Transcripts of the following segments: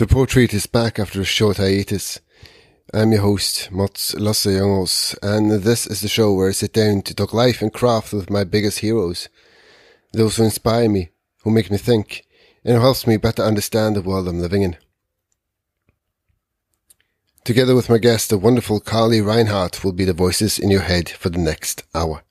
The Portrait is back after a short hiatus. I'm your host, Mats Lasse and this is the show where I sit down to talk life and craft with my biggest heroes. Those who inspire me, who make me think, and who helps me better understand the world I'm living in. Together with my guest, the wonderful Carley Reinhard will be the voices in your head for the next hour.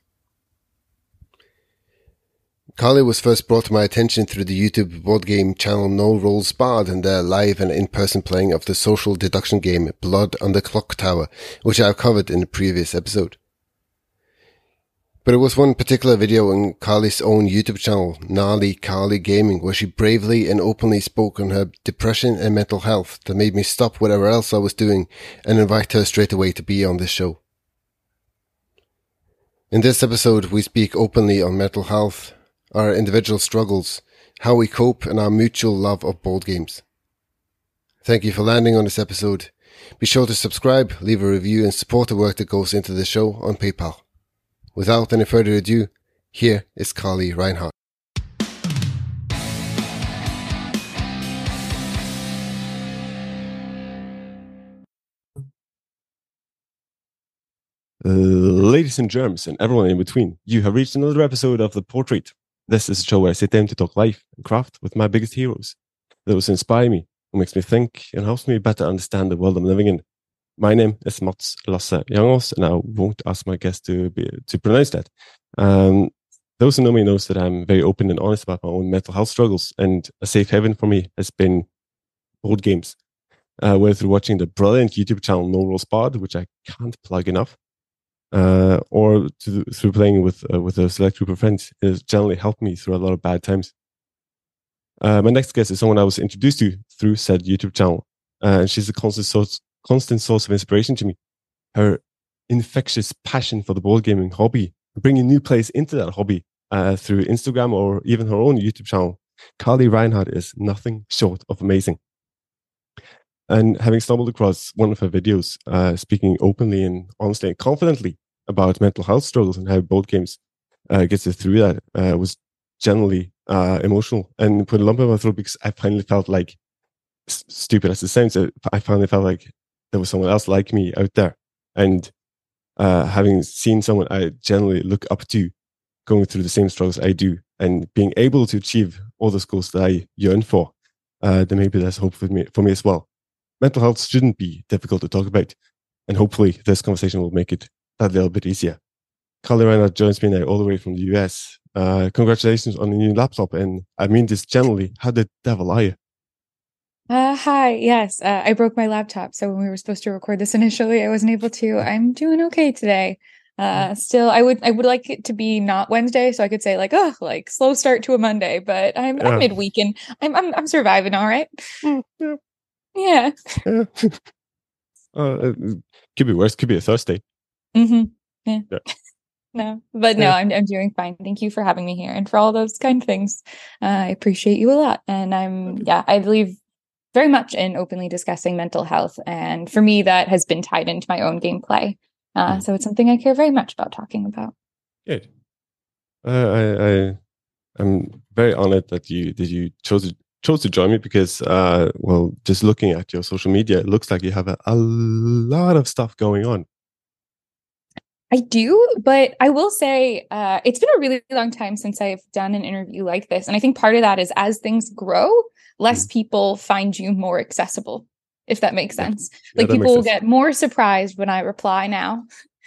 Carley was first brought to my attention through the YouTube board game channel No Rolls Barred and their live and in-person playing of the social deduction game Blood on the Clock Tower, which I've covered in a previous episode. But it was one particular video on Carley's own YouTube channel, Gnarley Carley Gaming, where she bravely and openly spoke on her depression and mental health that made me stop whatever else I was doing and invite her straight away to be on this show. In this episode, we speak openly on mental health, our individual struggles, how we cope, and our mutual love of board games. Thank you for landing on this episode. Be sure to subscribe, leave a review, and support the work that goes into the show on PayPal. Without any further ado, here is Carley Reinhard. Uh, ladies and germs, and everyone in between, you have reached another episode of The Portrait. This is a show where I sit down to talk life and craft with my biggest heroes, those who inspire me, who makes me think, and helps me better understand the world I'm living in. My name is Mats Lasse Youngos, and I won't ask my guest to be, to pronounce that. Um, those who know me knows that I'm very open and honest about my own mental health struggles, and a safe haven for me has been board games. Uh, whether through watching the brilliant YouTube channel No Rolls Barred, which I can't plug enough, uh, or to, through playing with uh, with a select group of friends has generally helped me through a lot of bad times. Uh, my next guest is someone I was introduced to through said YouTube channel, uh, and she's a constant source, constant source of inspiration to me. Her infectious passion for the board gaming hobby, bringing new players into that hobby uh, through Instagram or even her own YouTube channel, Carley Reinhard is nothing short of amazing. And having stumbled across one of her videos, uh, speaking openly and honestly and confidently about mental health struggles and how board games uh, gets her through that, uh, was generally uh, emotional and put a lump in my throat because I finally felt like, stupid as it sounds, uh, I finally felt like there was someone else like me out there. And uh, having seen someone I generally look up to going through the same struggles I do and being able to achieve all those goals that I yearn for, then maybe there's hope for me, for me as well mental health shouldn't be difficult to talk about. And hopefully this conversation will make it that little bit easier. Carley Reinhard joins me now all the way from the US. Uh, congratulations on the new laptop. And I mean this generally. How the devil are you? Uh, hi. Yes, uh, I broke my laptop. So when we were supposed to record this initially, I wasn't able to. I'm doing okay today. Uh, still, I would I would like it to be not Wednesday, so I could say like, oh, like slow start to a Monday. But I'm, Yeah. I'm midweek and I'm, I'm I'm surviving all right. Mm, yeah. Yeah. Uh, uh, could be worse. Could be a Thursday. hmm Yeah. Yeah. No, but no, Yeah. I'm I'm doing fine. Thank you for having me here and for all those kind things. Uh, I appreciate you a lot. And I'm yeah, I believe very much in openly discussing mental health, and for me, that has been tied into my own gameplay. Uh, Mm. so it's something I care very much about talking about. Good. Uh, I, I I'm very honored that you that you chose chose to join me because uh well just looking at your social media it looks like you have a, a lot of stuff going on. I do, but I will say uh, it's been a really long time since I've done an interview like this. And I think part of that is as things grow, less people find you more accessible, if that makes sense. Yeah, Like people will get more surprised when I reply now.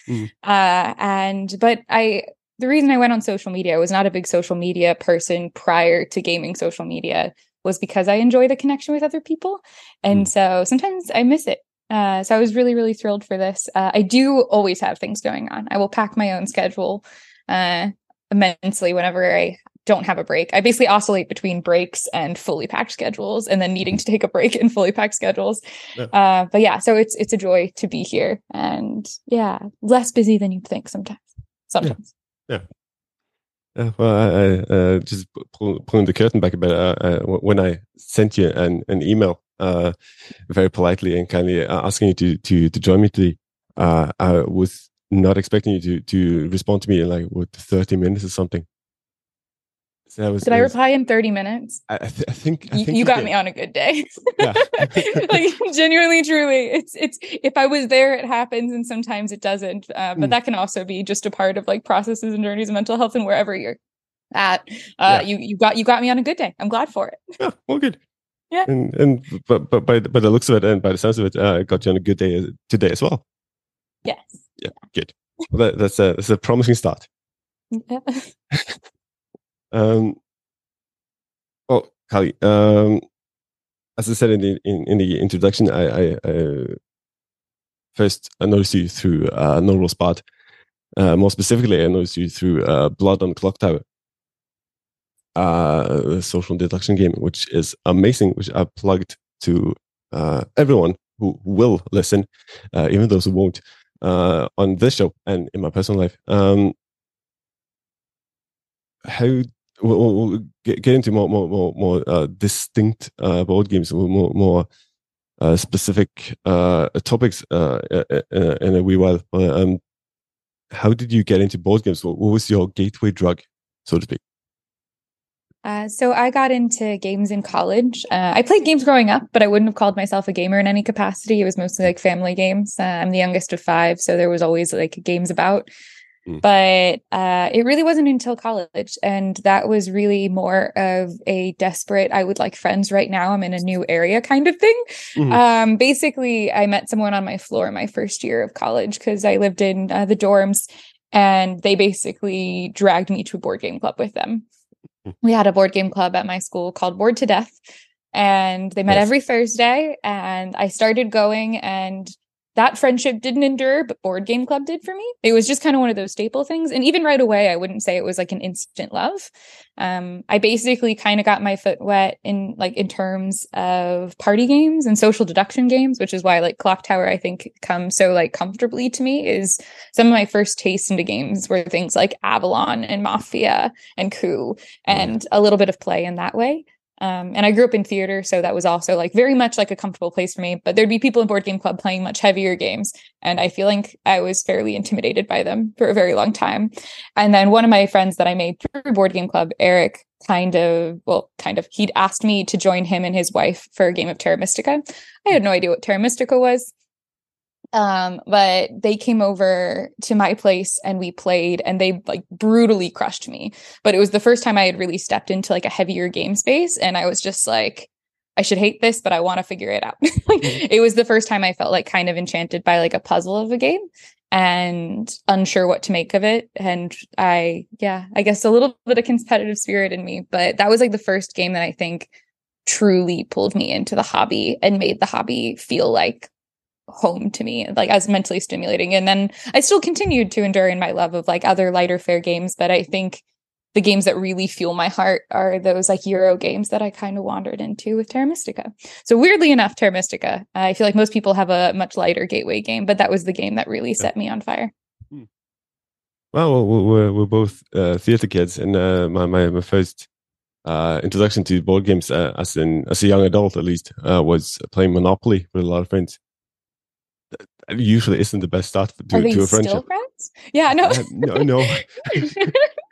Mhm. Uh, and, but I, the reason I went on social media I was not a big social media person prior to gaming social media was because I enjoy the connection with other people. And Mm. so sometimes I miss it. Uh, so I was really, really thrilled for this. Uh, I do always have things going on. I will pack my own schedule uh, immensely whenever I don't have a break. I basically oscillate between breaks and fully packed schedules, and then needing to take a break and fully packed schedules. Yeah. Uh, but yeah, so it's it's a joy to be here, and yeah, less busy than you'd think sometimes. Sometimes. Yeah, well, I, I uh, just pull, pulling the curtain back a bit. Uh, uh, when I sent you an, an email, uh, very politely and kindly uh, asking you to to to join me today, uh, I was not expecting you to to respond to me in like what thirty minutes or something. So that was, Did I was- reply in 30 minutes? I, I, th- I think I You, think you got did. me on a good day. Yeah. like genuinely, truly, it's it's if I was there, it happens, and sometimes it doesn't. Uh, but Mm. that can also be just a part of like processes and journeys of mental health, and wherever you're at, uh, Yeah. you you got you got me on a good day. I'm glad for it. Yeah, well, good. Yeah. and and but but by the- by the looks of it and by the sounds of it, uh, got you on a good day uh, today as well. Yes. Yeah, good. Well, that, that's a that's a promising start. Yeah. Um, well, Carley, um, as I said in the in, in the introduction, I, I uh, first I noticed you through uh, No Rolls Barred. Uh, more specifically, I noticed you through uh, Blood on Clock Tower, uh, social deduction game, which is amazing. Which I plugged to uh, everyone who will listen, uh, even those who won't, uh, on this show and in my personal life. Um, how we'll, we'll- get, get into more more more, more uh, distinct uh, board games, more more, uh, specific uh, topics uh, uh, in a wee while. Um, how did you get into board games? What, what was your gateway drug, so to speak? Uh, so I got into games in college. Uh, I played games growing up, but I wouldn't have called myself a gamer in any capacity. It was mostly like family games. Uh, I'm the youngest of five, so there was always like games about. Mm. But uh, it really wasn't until college, and that was really more of a desperate. I would like friends right now. I'm in a new area kind of thing. Mhm. Um, basically, I met someone on my floor my first year of college because I lived in uh, the dorms, and they basically dragged me to a board game club with them we had a board game club at my school called Board to Death. And they met Yes. every Thursday. And I started going, and that friendship didn't endure, but board game club did for me. It was just kind of one of those staple things. And even right away, I wouldn't say it was like an instant love. Um, I basically kind of got my foot wet in like in terms of party games and social deduction games, which is why like Clock Tower, I think, comes so like comfortably to me. Is some of my first tastes into games were things like Avalon and Mafia and Coup and a little bit of play in that way. Um, and I grew up in theater, so that was also like very much like a comfortable place for me. But there'd be people in board game club playing much heavier games, and I feel like I was fairly intimidated by them for a very long time. And then one of my friends that I made through board game club, Eric, kind of well, kind of he'd asked me to join him and his wife for a game of Terra Mystica. I had no idea what Terra Mystica was. Um, but they came over to my place and we played and they like brutally crushed me. But it was the first time I had really stepped into like a heavier game space and I was just like, I should hate this, but I want to figure it out. like, it was the first time I felt like kind of enchanted by like a puzzle of a game and unsure what to make of it. And I, yeah, I guess a little bit of competitive spirit in me, but that was like the first game that I think truly pulled me into the hobby and made the hobby feel like home to me, like as mentally stimulating. And then I still continued to endure in my love of like other lighter fair games, but I think the games that really fuel my heart are those like Euro games that I kind of wandered into with Terra Mystica. So weirdly enough, Terra Mystica, I feel like most people have a much lighter gateway game, but that was the game that really set me on fire. Well, we're, we're, we're both uh, theater kids, and uh, my, my my first uh, introduction to board games uh, as an as a young adult, at least, uh, was playing Monopoly with a lot of friends. Usually isn't the best start to, Are they to a still friendship. friends? Yeah, no, Uh, no, no,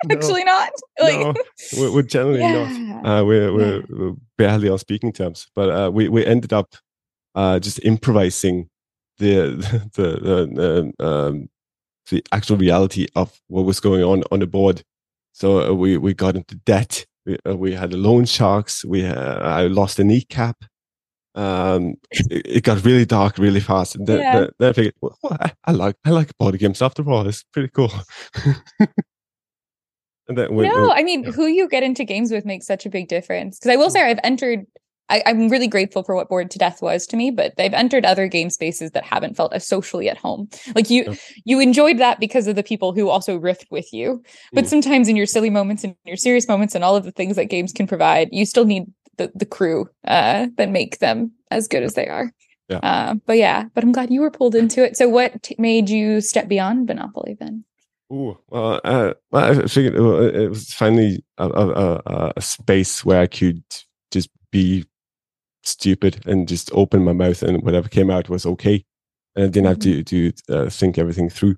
No. actually not. Like, no, we're, we're generally not. Uh, we're, we're, Yeah. we're barely on speaking terms, but uh, we we ended up uh, just improvising the the the, the, um, the actual reality of what was going on on the board. So uh, we we got into debt. We, uh, we had loan sharks. We uh, I lost a kneecap. Um, it, it got really dark really fast, and then, Yeah. then, then I figured, well, I, I like I like board games after all. It's pretty cool. and then we, no, I mean, yeah. who you get into games with makes such a big difference. Because I will say, I've entered. I, I'm really grateful for what Board to Death was to me, but I've entered other game spaces that haven't felt as socially at home. Like you, Yeah. you enjoyed that because of the people who also riffed with you. But Mm. sometimes in your silly moments and your serious moments and all of the things that games can provide, you still need the the crew uh, that make them as good as they are. Yeah. Uh, but yeah, but I'm glad you were pulled into it. So, what t- made you step beyond Monopoly then? Ooh, well, uh, well, I figured it was finally a, a, a, a space where I could just be stupid and just open my mouth, and whatever came out was okay, and I didn't have to to uh, think everything through.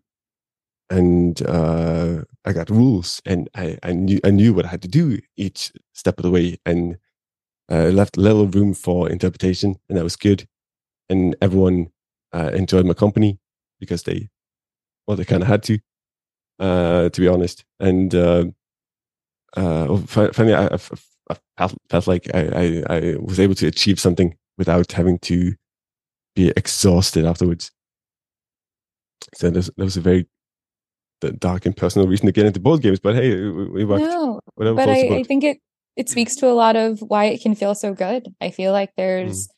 and uh, I got rules, and I, I knew I knew what I had to do each step of the way, and uh, left little room for interpretation, and that was good. And everyone uh, enjoyed my company because they, well, they kind of had to, uh, to be honest. And uh, uh, finally, I, I, felt like I, I, I was able to achieve something without having to be exhausted afterwards. So that was a very dark and personal reason to get into board games. But hey, we worked. No, but I, I, think it it speaks to a lot of why it can feel so good. I feel like there's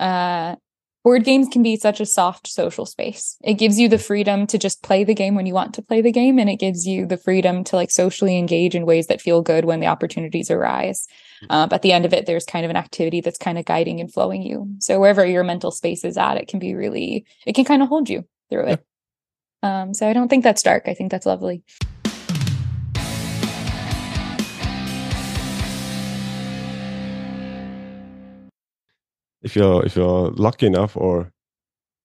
mm. uh board games can be such a soft social space. It gives you the freedom to just play the game when you want to play the game and it gives you the freedom to like socially engage in ways that feel good when the opportunities arise. Mm. Uh, but at the end of it, there's kind of an activity that's kind of guiding and flowing you. So wherever your mental space is at, it can be really, it can kind of hold you through it. Um, so I don't think that's dark. I think that's lovely. If you're if you're lucky enough or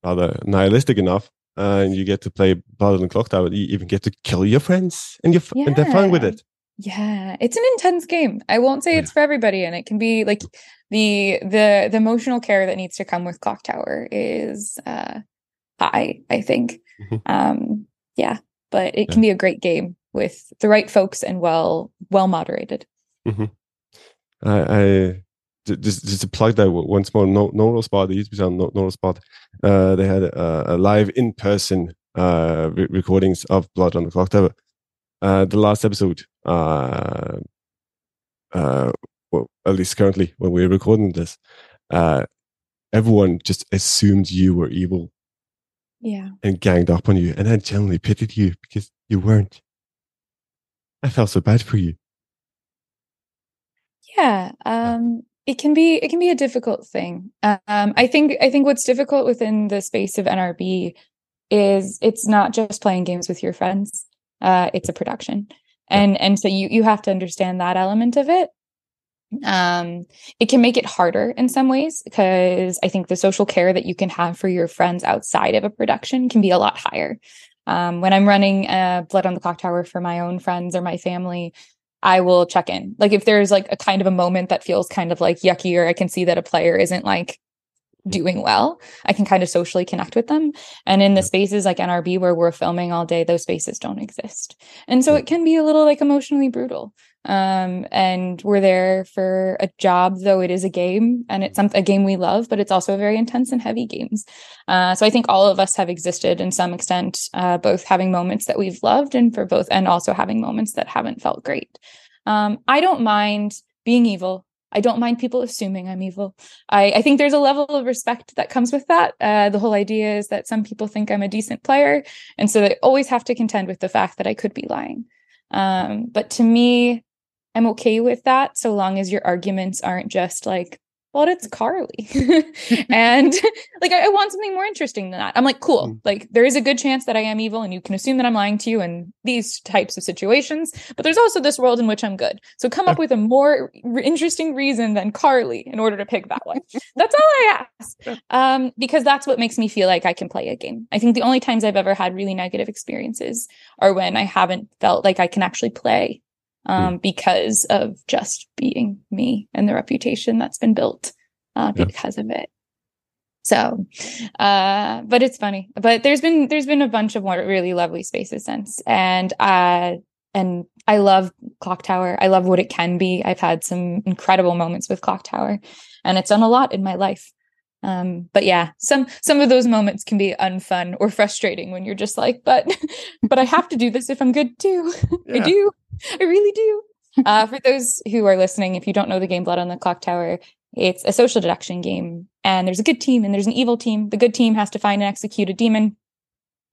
rather nihilistic enough uh, and you get to play Blood on the Clocktower, you even get to kill your friends and you yeah. and they're fine with it. Yeah, it's an intense game. I won't say it's for everybody, and it can be like the the the emotional care that needs to come with Clocktower is uh, high. I think, mm-hmm. um, yeah, but it yeah. can be a great game with the right folks and well well moderated. Mm-hmm. I, I just, just to plug that once more, no, Neural Spot, the used to be on No Rolls Barred, uh, they had a, a live in person uh, re- recordings of Blood on the Clocktower. Uh, the last episode, uh, uh, well, at least currently when we are recording this, uh, everyone just assumed you were evil. Yeah. And ganged up on you. And I genuinely pitied you because you weren't. I felt so bad for you. Yeah. Um, it can be it can be a difficult thing. Um, I think I think what's difficult within the space of NRB is it's not just playing games with your friends. Uh, it's a production, and and so you you have to understand that element of it. Um, it can make it harder in some ways because I think the social care that you can have for your friends outside of a production can be a lot higher. Um, when I'm running uh, Blood on the Clocktower for my own friends or my family, I will check in. Like if there's like a kind of a moment that feels kind of like yucky or I can see that a player isn't like doing well, I can kind of socially connect with them. And in the spaces like NRB where we're filming all day, those spaces don't exist. And so it can be a little like emotionally brutal. Um, and we're there for a job, though it is a game and it's a game we love, but it's also very intense and heavy games. Uh, so I think all of us have existed in some extent, uh, both having moments that we've loved and for both, and also having moments that haven't felt great. Um, I don't mind being evil. I don't mind people assuming I'm evil. I, I think there's a level of respect that comes with that. Uh, the whole idea is that some people think I'm a decent player. And so they always have to contend with the fact that I could be lying. Um, but to me, I'm okay with that so long as your arguments aren't just like, well, it's Carley. and like, I, I, want something more interesting than that. I'm like, cool. Mm. Like, there is a good chance that I am evil and you can assume that I'm lying to you in these types of situations. But there's also this world in which I'm good. So come up with a more r- interesting reason than Carley in order to pick that one. That's all I ask. Um, because that's what makes me feel like I can play a game. I think the only times I've ever had really negative experiences are when I haven't felt like I can actually play Hmm. um, because of just being me and the reputation that's been built uh, because yeah. of it. So, uh, but it's funny. But there's been there's been a bunch of more really lovely spaces since, and uh, and I love Clock Tower. I love what it can be. I've had some incredible moments with Clock Tower, and it's done a lot in my life. Um, but yeah, some some of those moments can be unfun or frustrating when you're just like, but but I have to do this if I'm good too. Yeah. I do. I really do. Uh, for those who are listening, if you don't know the game Blood on the Clock Tower, it's a social deduction game, and there's a good team and there's an evil team. The good team has to find and execute a demon.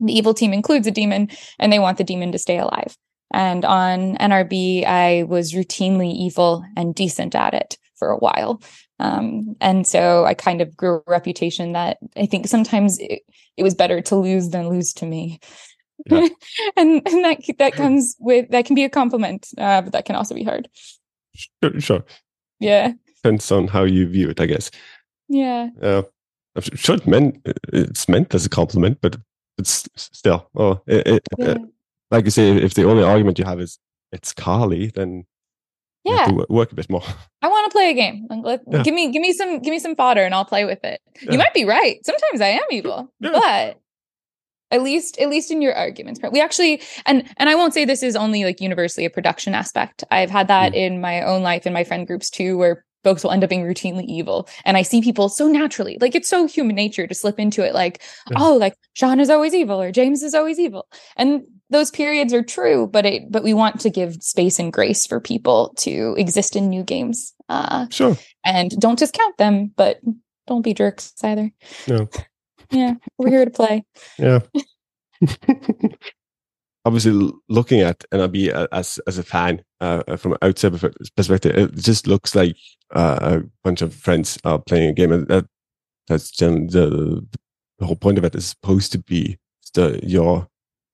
The evil team includes a demon, and they want the demon to stay alive. And on NRB, I was routinely evil and decent at it for a while. Um, and so I kind of grew a reputation that I think sometimes it, it was better to lose than lose to me. Yeah. and and that that comes with that can be a compliment, uh, but that can also be hard. Sure, sure. Yeah. Depends on how you view it, I guess. Yeah. Yeah. I'm sure it meant it's meant as a compliment, but it's still. Oh, it, it, yeah. uh, like you say, if the only argument you have is it's Carley, then Yeah, work a bit more. I want to play a game. Let, Yeah. Give me, give me some, give me some fodder, and I'll play with it. Yeah. You might be right. Sometimes I am evil, but at least, at least in your arguments, we actually, and and I won't say this is only like universally a production aspect. I've had that Mm. in my own life in my friend groups too, where folks will end up being routinely evil, and I see people so naturally, like it's so human nature to slip into it, like Yeah. oh, like Sean is always evil or James is always evil, and those periods are true, but it but we want to give space and grace for people to exist in new games. Uh, Sure. and don't discount them, but don't be jerks either. No. Yeah, we're here to play. Yeah. Obviously, looking at NRB a- as as a fan uh, uh, from an outside perspective, it just looks like uh, a bunch of friends are playing a game, and that that's gen- the the whole point of it is supposed to be the, your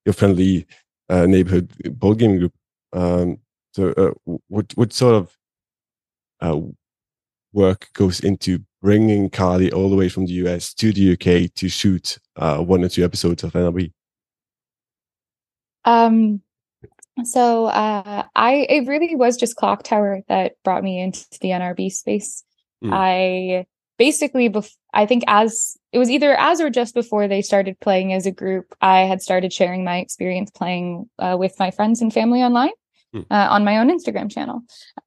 your friendly uh, neighborhood board gaming group. Um, so, uh, what what sort of uh, work goes into bringing Carley all the way from the US to the UK to shoot uh, one or two episodes of NRB? Um, so uh, I it really was just Clock Tower that brought me into the NRB space. Mm. I basically, bef- I think as it was either as or just before they started playing as a group, I had started sharing my experience playing uh, with my friends and family online. Hmm. Uh, on my own Instagram channel.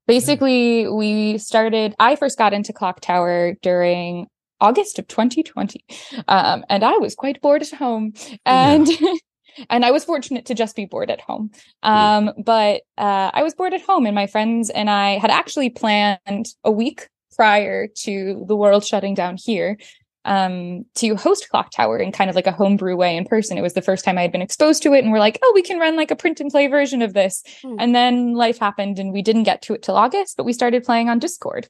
Basically, we started, I first got into Clock Tower during August of 2020. Um, and I was quite bored at home. And and I was fortunate to just be bored at home. Um, but uh, I was bored at home, and my friends and I had actually planned a week prior to the world shutting down here um, to host Clock Tower in kind of like a homebrew way in person. It was the first time I had been exposed to it, and we're like, oh, we can run like a print and play version of this. Hmm. And then life happened, and we didn't get to it till August, but we started playing on Discord.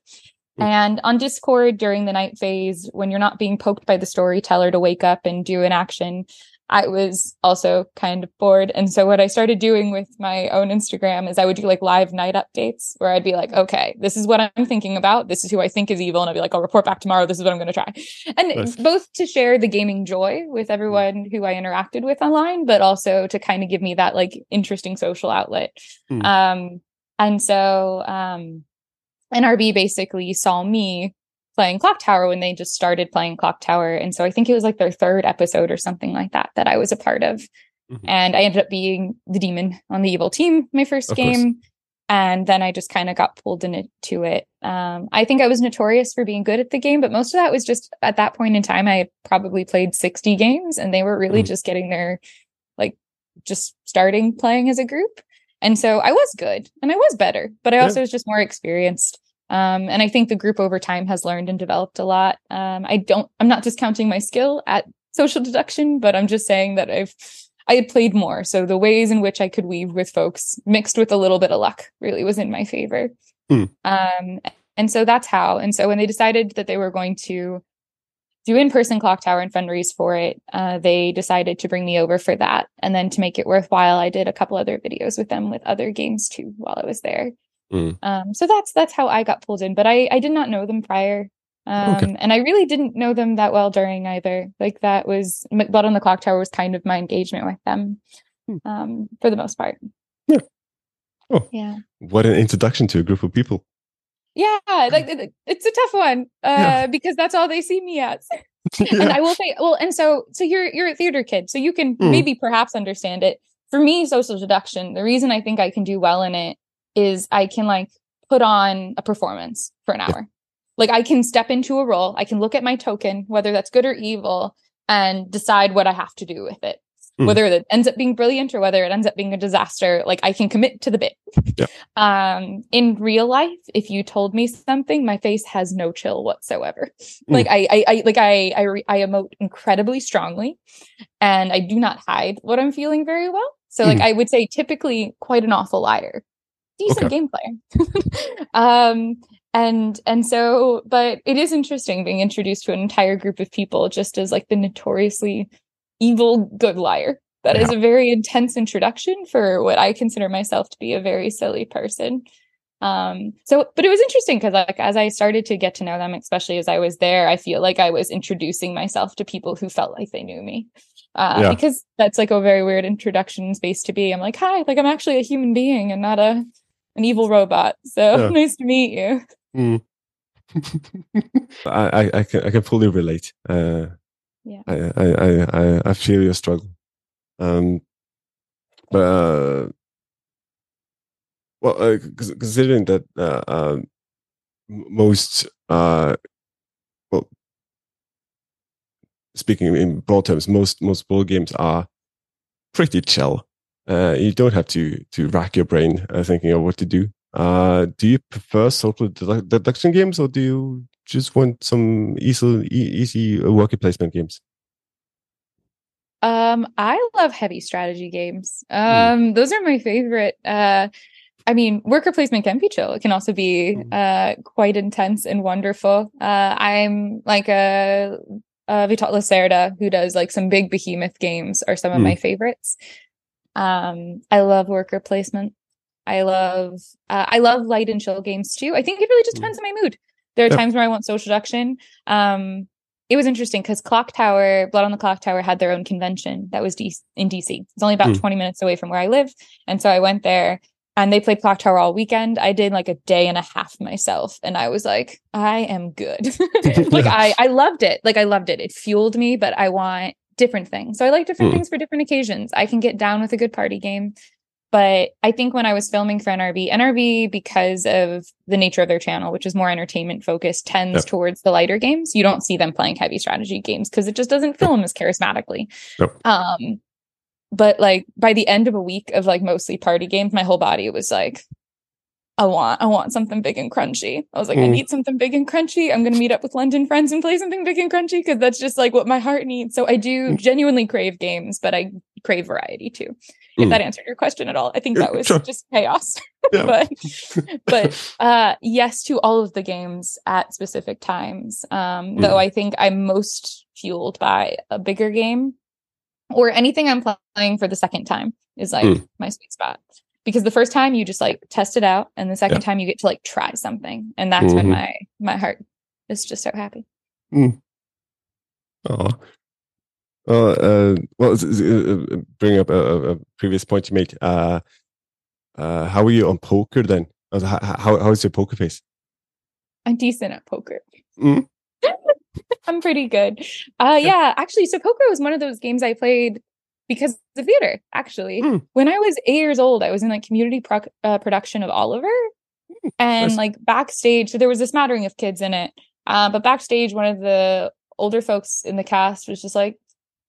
Hmm. And on Discord during the night phase, when you're not being poked by the storyteller to wake up and do an action, I was also kind of bored. And so what I started doing with my own Instagram is I would do like live night updates where I'd be like, okay, this is what I'm thinking about. This is who I think is evil. And I'd be like, I'll report back tomorrow. This is what I'm going to try. And Nice. both to share the gaming joy with everyone who I interacted with online, but also to kind of give me that like interesting social outlet. Hmm. Um, and so, um, NRB basically saw me playing Clock Tower when they just started playing Clock Tower. And so I think it was like their third episode or something like that that I was a part of. Mhm. And I ended up being the demon on the evil team my first Of course. game. And then I just kind of got pulled into it. Um, I think I was notorious for being good at the game, but most of that was just at that point in time, I had probably played 60 games and they were really Mhm. just getting their, like, just starting playing as a group. And so I was good and I was better, but I Yeah. also was just more experienced. Um, and I think the group over time has learned and developed a lot. Um, I don't, I'm not discounting my skill at social deduction, but I'm just saying that I've, I had played more. So the ways in which I could weave with folks mixed with a little bit of luck really was in my favor. Hmm. Um, and so that's how. And so when they decided that they were going to do in-person clock tower and fundraise for it, uh, they decided to bring me over for that. And then to make it worthwhile, I did a couple other videos with them with other games too while I was there. Mm. Um, so that's that's how I got pulled in, but I I did not know them prior. Um, Okay. and I really didn't know them that well during either. Like that was Blood on the Clock Tower was kind of my engagement with them, Hmm. um, for the most part. Yeah. Oh. Yeah. What an introduction to a group of people. Yeah, like it- it's a tough one uh, Yeah. because that's all they see me as. And I will say, well, and so so you're you're a theater kid, so you can Mm. maybe perhaps understand it. For me, social deduction, the reason I think I can do well in it is I can like put on a performance for an Yeah. hour. Like I can step into a role, I can look at my token, whether that's good or evil, and decide what I have to do with it. Mm. Whether it ends up being brilliant or whether it ends up being a disaster, like I can commit to the bit. Yeah. Um, in real life, if you told me something, my face has no chill whatsoever. Like I, I, I, like I, I, re- I emote incredibly strongly, and I do not hide what I'm feeling very well. So, like, I would say, typically quite an awful liar, decent Okay. game player. um, and and so, but it is interesting being introduced to an entire group of people just as like the notoriously evil good liar. That is a very intense introduction for what I consider myself to be a very silly person. Um, so, but it was interesting because like as I started to get to know them, especially as I was there, I feel like I was introducing myself to people who felt like they knew me. Uh, Yeah. because that's like a very weird introduction space to be. I'm like, hi, like I'm actually a human being and not a an evil robot. So Yeah. nice to meet you. Mm. I, I, I can I can fully relate. Uh, Yeah. I, I, I, I, I feel your struggle. Um, but uh, well, uh, considering that uh, um, m- most uh, well, speaking in broad terms, most most board games are pretty chill. Uh, you don't have to to rack your brain uh, thinking of what to do. Uh, do you prefer social dedu- deduction games, or do you just want some easy easy worker placement games? Um, I love heavy strategy games. Um, those are my favorite. Uh, I mean, worker placement can be chill. It can also be Mm. uh quite intense and wonderful. Uh, I'm like a, a Vital Lacerda who does like some big behemoth games are some of Mm. my favorites. Um, I love worker placement. I love uh, I love light and chill games too. I think it really just Mm. depends on my mood. There are Yep. times where I want social deduction. Um, it was interesting because Clock Tower, Blood on the Clock Tower had their own convention that was D- in DC. It's only about Mm. 20 minutes away from where I live. And so I went there and they played Clock Tower all weekend. I did like a day and a half myself and I was like, I am good. like I, I loved it. Like I loved it. It fueled me, but I want different things. So I like different Mm. things for different occasions. I can get down with a good party game. But I think when I was filming for NRB, NRB, because of the nature of their channel, which is more entertainment focused, tends Yep. towards the lighter games. You don't see them playing heavy strategy games because it just doesn't film as charismatically. Yep. Um, but like by the end of a week of like mostly party games, my whole body was like, I want, I want something big and crunchy. I was like, I Mm. need something big and crunchy. I'm gonna meet up with London friends and play something big and crunchy because that's just like what my heart needs. So I do Mm. genuinely crave games, but I crave variety too. If Mm. that answered your question at all, I think that was just chaos. Yeah. but but uh yes to all of the games at specific times. Um though Mm. I think I'm most fueled by a bigger game or anything I'm playing for the second time is like Mm. my sweet spot. Because the first time you just like test it out and the second Yeah. time you get to like try something and that's when Mhm. my my heart is just so happy. Oh. Well, uh, well, uh, uh, bring up a, a- previous point you made. Uh, uh, how are you on poker then? How, how, how is your poker face? I'm decent at poker. Mm. I'm pretty good. Uh yeah, actually, so poker was one of those games I played because of theater, actually. Mm. When I was 8 years old, I was in like community pro- uh, production of Oliver. And nice. like backstage, so there was a smattering of kids in it. Uh, but backstage, one of the older folks in the cast was just like,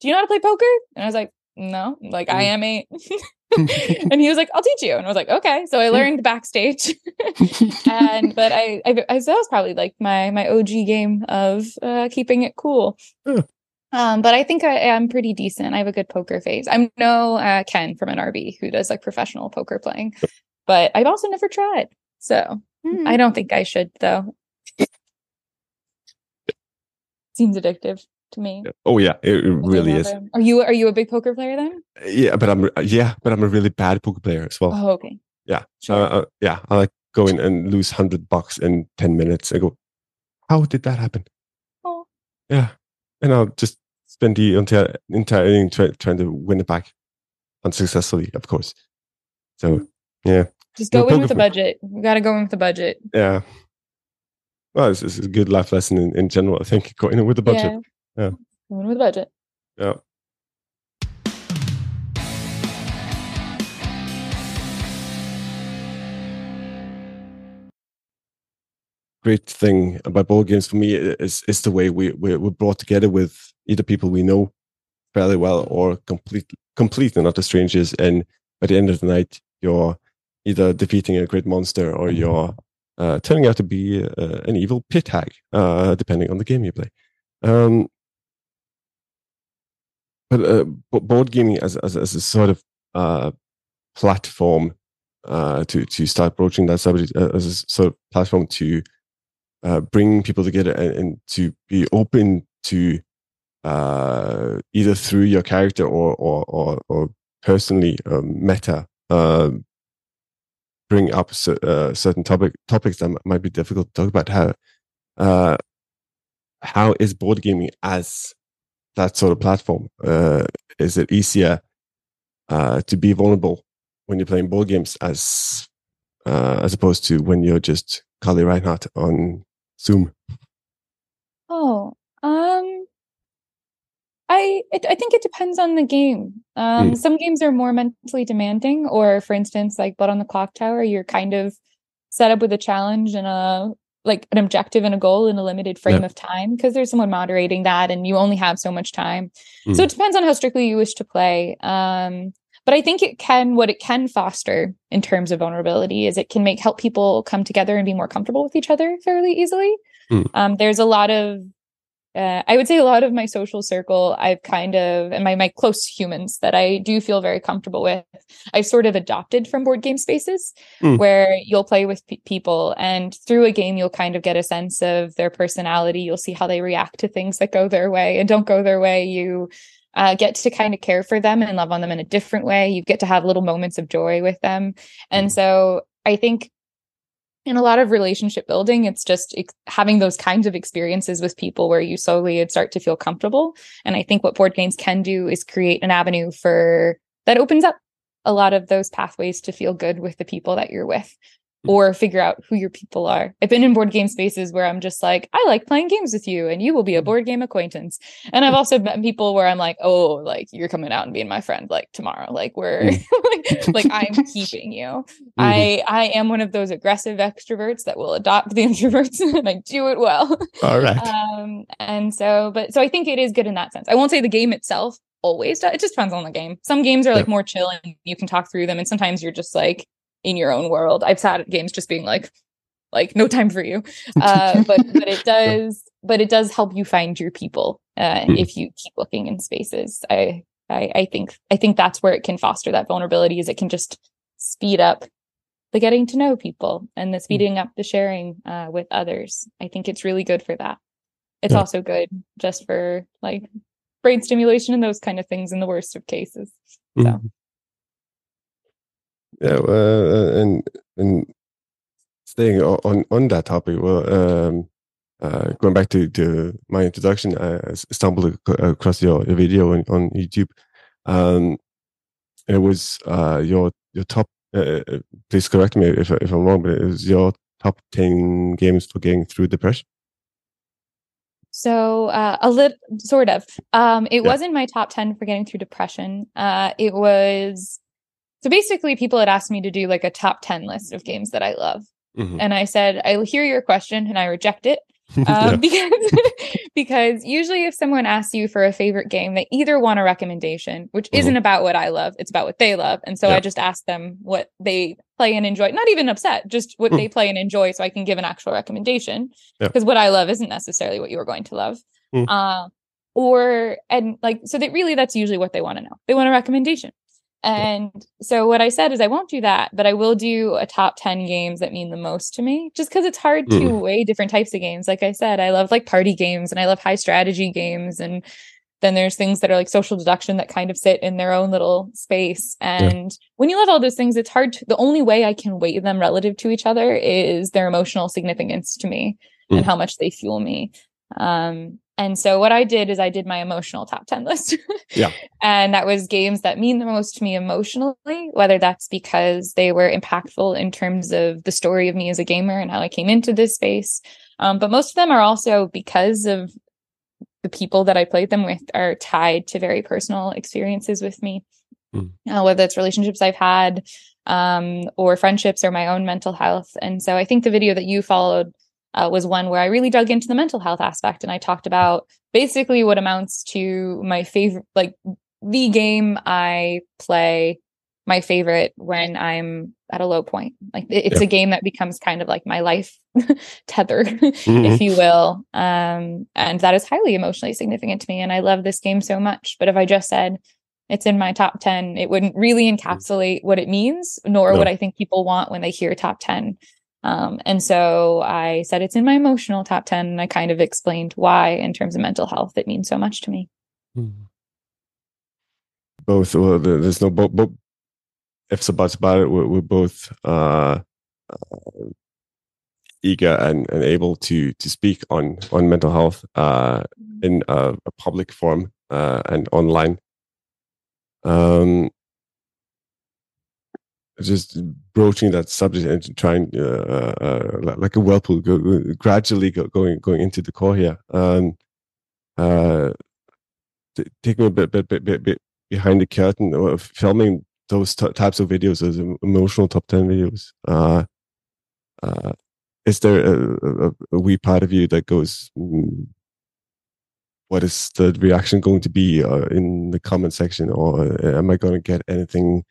"Do you know how to play poker?" And I was like, "No, like I Mm. am eight. and he was like, "I'll teach you." And I was like, "Okay." So I learned backstage and but I, I I that was probably like my my OG game of uh keeping it cool. Um, but I think I am pretty decent. I have a good poker face. I'm no uh, Ken from NRB who does like professional poker playing, but I've also never tried. So Hmm. I don't think I should though. Seems addictive to me. oh yeah, it, it really is. love it. Are you are you a big poker player then? Yeah, but I'm yeah, but I'm a really bad poker player as well. Oh, okay. yeah, sure. uh, uh, yeah. I like go in and lose hundred bucks in ten minutes. I go, how did that happen? Oh. Yeah, and I'll just spend the entire entire inning try, trying to win it back, unsuccessfully, of course. So mm-hmm. yeah, Just No go in with the budget. You got to go in with the budget. yeah. Well, this is a good life lesson in, in general. I think going in with the budget. Yeah. Go in with the budget. Yeah. Great thing about board games for me is is the way we we we're brought together with either people we know fairly well or complete completely not the strangers. And by the end of the night, you're either defeating a great monster or you're uh, turning out to be uh, an evil pit hag, uh, depending on the game you play. Um, but uh, board gaming as, as as a sort of uh, platform uh, to to start broaching that subject uh, as a sort of platform to uh, bring people together and, and to be open to uh, either through your character or or or, or personally um, meta um, bring up uh, certain topic topics that might be difficult to talk about. How uh, how is board gaming as that sort of platform? Uh, is it easier uh, to be vulnerable when you're playing board games as uh, as opposed to when you're just Carley Reinhard on Zoom? Oh, um, I it, I think it depends on the game. Um, mm. Some games are more mentally demanding, or for instance, like Blood on the Clock Tower, you're kind of set up with a challenge and a like an objective and a goal in a limited frame yeah. of time because there's someone moderating that and you only have so much time. Mm. So it depends on how strictly you wish to play. Um, but I think it can what it can foster in terms of vulnerability is it can make help people come together and be more comfortable with each other fairly easily. Mm. Um, there's a lot of uh, I would say a lot of my social circle, I've kind of, and my, my close humans that I do feel very comfortable with, I've sort of adopted from board game spaces mm. where you'll play with p- people and through a game, you'll kind of get a sense of their personality. You'll see how they react to things that go their way and don't go their way. You uh, get to kind of care for them and love on them in a different way. You get to have little moments of joy with them. And mm. so I think in a lot of relationship building it's just ex- having those kinds of experiences with people where you slowly start to feel comfortable. And i think what board games can do is create an avenue for that opens up a lot of those pathways to feel good with the people that you're with or figure out who your people are. I've been in board game spaces where I'm just like, I like playing games with you and you will be a mm-hmm. board game acquaintance. And I've also met people where I'm like, oh, like you're coming out and being my friend like tomorrow. Like we're mm. like, like I'm keeping you. Mm-hmm. I I am one of those aggressive extroverts that will adopt the introverts and I do it well. All right. Um and so but so I think it is good in that sense. I won't say the game itself always does. It just depends on the game. Some games are like more chill and you can talk through them and sometimes you're just like in your own world. I've sat at games just being like, like no time for you. Uh, but but it does but it does help you find your people uh, mm. if you keep looking in spaces. I, I I think I think that's where it can foster that vulnerability. Is it can just speed up the getting to know people and the hmm. speeding mm. up the sharing uh, with others. I think it's really good for that. It's yeah. also good just for like brain stimulation and those kind of things in the worst of cases. So. Mm. Yeah, uh, and and staying on on that topic, well, um, uh, going back to, to my introduction, I stumbled across your, your video on, on YouTube. Um, it was uh, your your top. Uh, uh, please correct me if if I'm wrong, but it was your top ten games for getting through depression. So uh, a little, sort of. Um, it yeah. wasn't my top ten for getting through depression. Uh, it was so basically, people had asked me to do like a top 10 list of games that I love. Mm-hmm. And I said, I hear your question and I reject it. Um, because because usually if someone asks you for a favorite game, they either want a recommendation, which mm-hmm. isn't about what I love, it's about what they love. And so yeah. I just ask them what they play and enjoy, not even upset, just what mm. they play and enjoy so I can give an actual recommendation. Because yeah. what I love isn't necessarily what you're going to love. Mm. Uh, or and like so that really that's usually what they want to know. They want a recommendation. And so what I said is I won't do that, but I will do a top 10 games that mean the most to me just because it's hard to mm. weigh different types of games. Like I said, I love like party games and I love high strategy games. And then there's things that are like social deduction that kind of sit in their own little space. And yeah. when you love all those things, it's hard to, the only way I can weigh them relative to each other is their emotional significance to me mm. and how much they fuel me. Um, and so what I did is I did my emotional top 10 list. yeah. And that was games that mean the most to me emotionally, whether that's because they were impactful in terms of the story of me as a gamer and how I came into this space. Um, but most of them are also because of the people that I played them with are tied to very personal experiences with me, mm. uh, whether it's relationships I've had um, or friendships or my own mental health. And so I think the video that you followed uh, was one where I really dug into the mental health aspect and I talked about basically what amounts to my favorite, like the game I play, my favorite when I'm at a low point. Like it's yeah. a game that becomes kind of like my life tether, mm-hmm. if you will. Um, and that is highly emotionally significant to me. And I love this game so much. But if I just said, it's in my top 10 it wouldn't really mm. encapsulate what it means nor no. what i think people want when they hear top 10 um, and so I said it's in my emotional top 10. And I kind of explained why, in terms of mental health, it means so much to me. Hmm. Both, well, there's no both, both, ifs and buts about it. We're, we're both uh, uh, eager and, and able to to speak on on mental health uh, in a, a public forum uh, and online. Um, just broaching that subject and trying uh, uh, like a whirlpool, go, gradually go, going going into the core here. Um, uh, t- taking a bit, bit, bit, bit, bit behind the curtain or filming those t- types of videos, those emotional top ten videos. Uh, uh, is there a, a, a, wee part of you that goes, mm, what is the reaction going to be uh, in the comment section, or uh, am I going to get anything?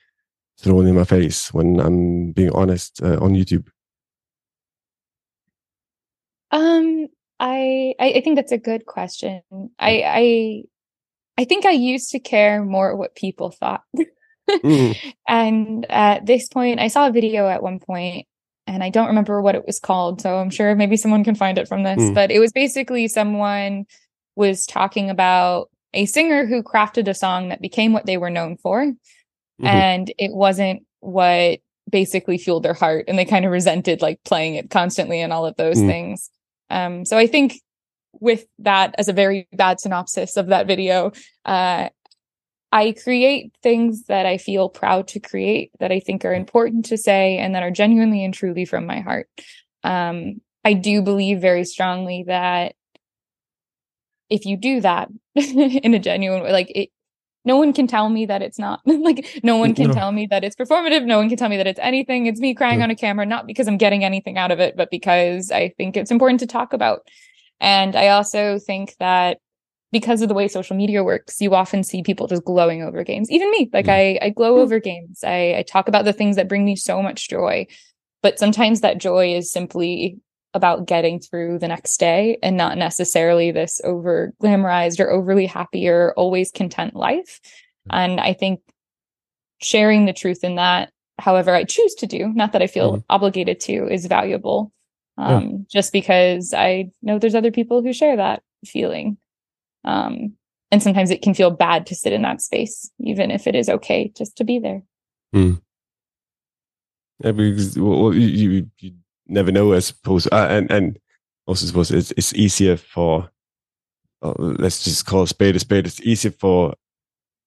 Thrown in my face when I'm being honest uh, on YouTube? Um, I I think that's a good question. I I I think I used to care more what people thought. mm. And at this point, I saw a video at one point, and I don't remember what it was called. So I'm sure maybe someone can find it from this. Mm. But it was basically someone was talking about a singer who crafted a song that became what they were known for mm-hmm. and it wasn't what basically fueled their heart and they kind of resented like playing it constantly and all of those mm. things um so i think with that as a very bad synopsis of that video uh i create things that i feel proud to create that i think are important to say and that are genuinely and truly from my heart um i do believe very strongly that if you do that in a genuine way like it no one can tell me that it's not like no one can no. tell me that it's performative. No one can tell me that it's anything. It's me crying on a camera not because i'm getting anything out of it but because i think it's important to talk about. And i also think that because of the way social media works you often see people just glowing over games. Even me like mm. i i glow mm. over games. I, I talk about the things that bring me so much joy. But sometimes that joy is simply about getting through the next day and not necessarily this over glamorized or overly happy or always content life. Mm-hmm. And I think sharing the truth in that, however I choose to do, not that I feel mm-hmm. obligated to, is valuable. Um, yeah. just because I know there's other people who share that feeling. Um, and sometimes it can feel bad to sit in that space, even if it is okay just to be there. Mm. Yeah, because well, you, you never know, I suppose. Uh, and and also suppose it's it's easier for uh, let's just call a spade a spade. It's easier for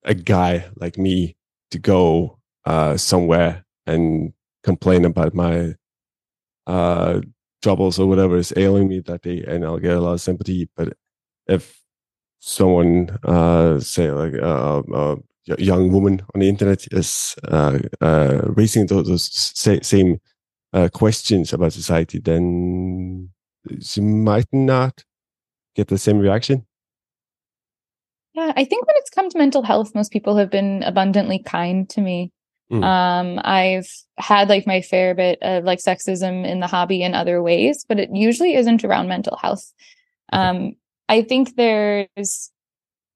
a guy like me to go uh, somewhere and complain about my uh, troubles or whatever is ailing me that day, and I'll get a lot of sympathy. But if someone, uh, say like a, uh, uh, a young woman on the internet, is uh, raising those, those same uh, questions about society, then she might not get the same reaction. Yeah, I think when it's come to mental health, most people have been abundantly kind to me. Mm. Um, I've had like my fair bit of like sexism in the hobby in other ways, but it usually isn't around mental health. Um, I think there's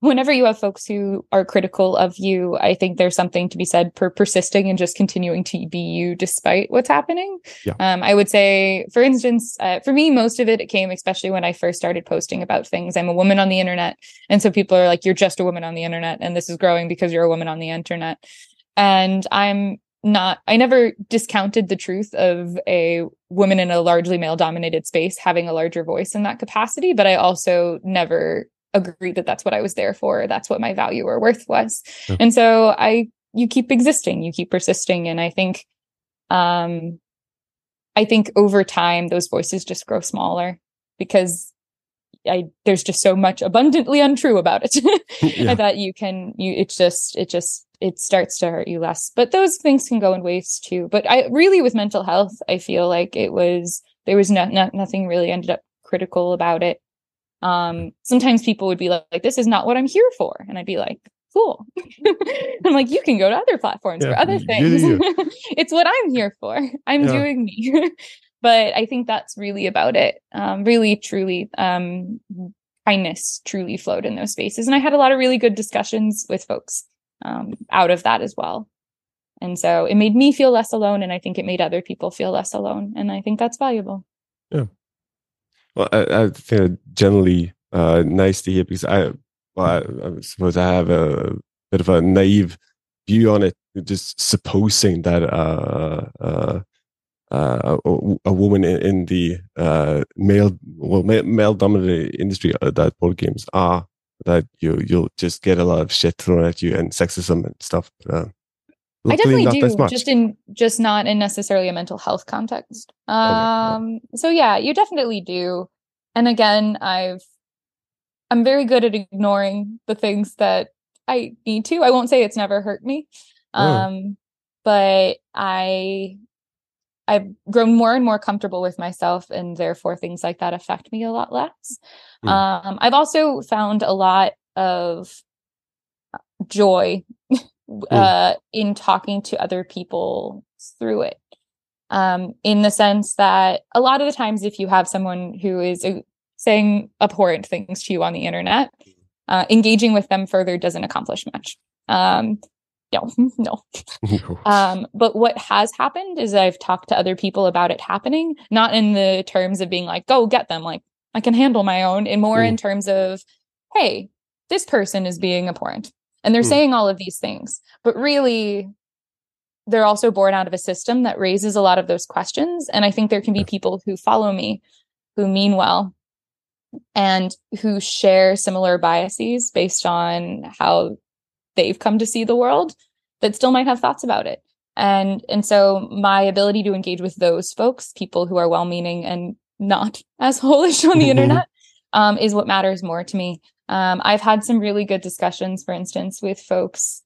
whenever you have folks who are critical of you, I think there's something to be said for persisting and just continuing to be you despite what's happening. Yeah. Um, I would say, for instance, uh, for me, most of it, it came especially when I first started posting about things. I'm a woman on the internet. And so people are like, you're just a woman on the internet. And this is growing because you're a woman on the internet. And I'm not, I never discounted the truth of a woman in a largely male dominated space having a larger voice in that capacity. But I also never agreed that that's what I was there for. That's what my value or worth was. Okay. And so I, you keep existing, you keep persisting. And I think, um, I think over time, those voices just grow smaller because I, there's just so much abundantly untrue about it yeah. that you can, you, it's just, it just, it starts to hurt you less. But those things can go in ways too. But I really, with mental health, I feel like it was, there was no, no, nothing really ended up critical about it um, sometimes people would be like, like, this is not what I'm here for. And I'd be like, cool. I'm like, you can go to other platforms yeah, for other things. it's what I'm here for. I'm yeah. doing me. but I think that's really about it. Um, really, truly, um, kindness truly flowed in those spaces. And I had a lot of really good discussions with folks um, out of that as well. And so it made me feel less alone. And I think it made other people feel less alone. And I think that's valuable. Yeah. Well, I, I think generally uh, nice to hear because I, well, I, I, suppose I have a bit of a naive view on it, just supposing that uh, uh, uh, a, a woman in, in the uh, male well male dominated industry uh, that board games are that you you'll just get a lot of shit thrown at you and sexism and stuff. Uh, I definitely do, just in just not in necessarily a mental health context. Okay, yeah. Um, so yeah, you definitely do. And again, I've I'm very good at ignoring the things that I need to. I won't say it's never hurt me. Oh. Um, but I I've grown more and more comfortable with myself and therefore things like that affect me a lot less. Hmm. Um, I've also found a lot of joy uh, in talking to other people through it. Um, in the sense that a lot of the times, if you have someone who is uh, saying abhorrent things to you on the internet, uh, engaging with them further doesn't accomplish much. Um, no, no. No. Um, but what has happened is I've talked to other people about it happening, not in the terms of being like, go get them, like I can handle my own, and more Mm. in terms of, hey, this person is being abhorrent. And they're Mm. saying all of these things, but really they're also born out of a system that raises a lot of those questions. And I think there can be people who follow me who mean well and who share similar biases based on how they've come to see the world that still might have thoughts about it and and so my ability to engage with those folks people who are well-meaning and not as holish on the internet um, is what matters more to me um, i've had some really good discussions for instance with folks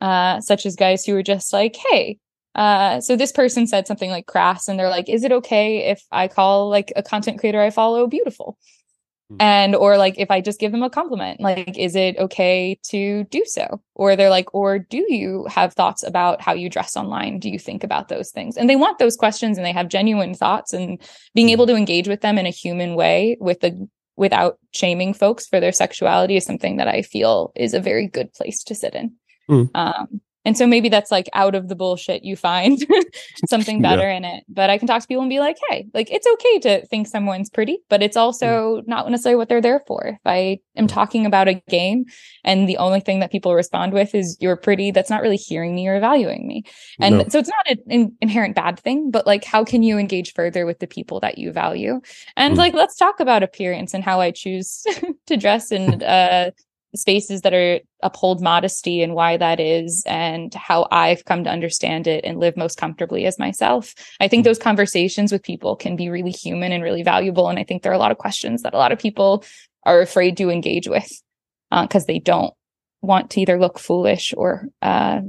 uh, such as guys who were just like hey uh, so this person said something like crass and they're like is it okay if i call like a content creator i follow beautiful? Hmm. and or like if i just give them a compliment like is it okay to do so? Or they're like or do you have thoughts about how you dress online? Do you think about those things? And they want those questions and they have genuine thoughts and being able to engage with them in a human way with the without shaming folks for their sexuality is something that i feel is a very good place to sit in Hmm. um and so maybe that's like out of the bullshit you find something Yeah. better in it but i can talk to people and be like hey like it's okay to think someone's pretty but it's also not necessarily what they're there for if i am talking about a game and the only thing that people respond with is you're pretty that's not really hearing me or valuing me and No. so it's not an in- inherent bad thing but like how can you engage further with the people that you value and Mm. like let's talk about appearance and how i choose to dress and uh spaces that are uphold modesty and why that is and how I've come to understand it and live most comfortably as myself. I think Mm. those conversations with people can be really human and really valuable. And I think there are a lot of questions that a lot of people are afraid to engage with because they don't want to either look foolish or uh,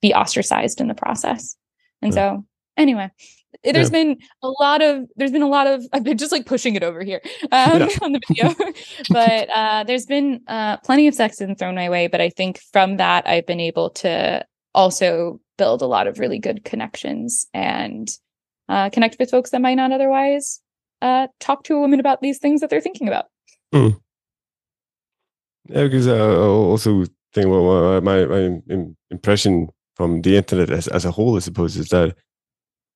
be ostracized in the process. And Yeah. so, anyway, there's been a lot of there's been a lot of I've been just like pushing it over here um, Yeah. on the video, but uh, there's been uh, plenty of sexism thrown my way. But I think from that I've been able to also build a lot of really good connections and uh, connect with folks that might not otherwise uh, talk to a woman about these things that they're thinking about. Yeah, because uh, I also think well, well, my my impression from the internet as as a whole, I suppose, is that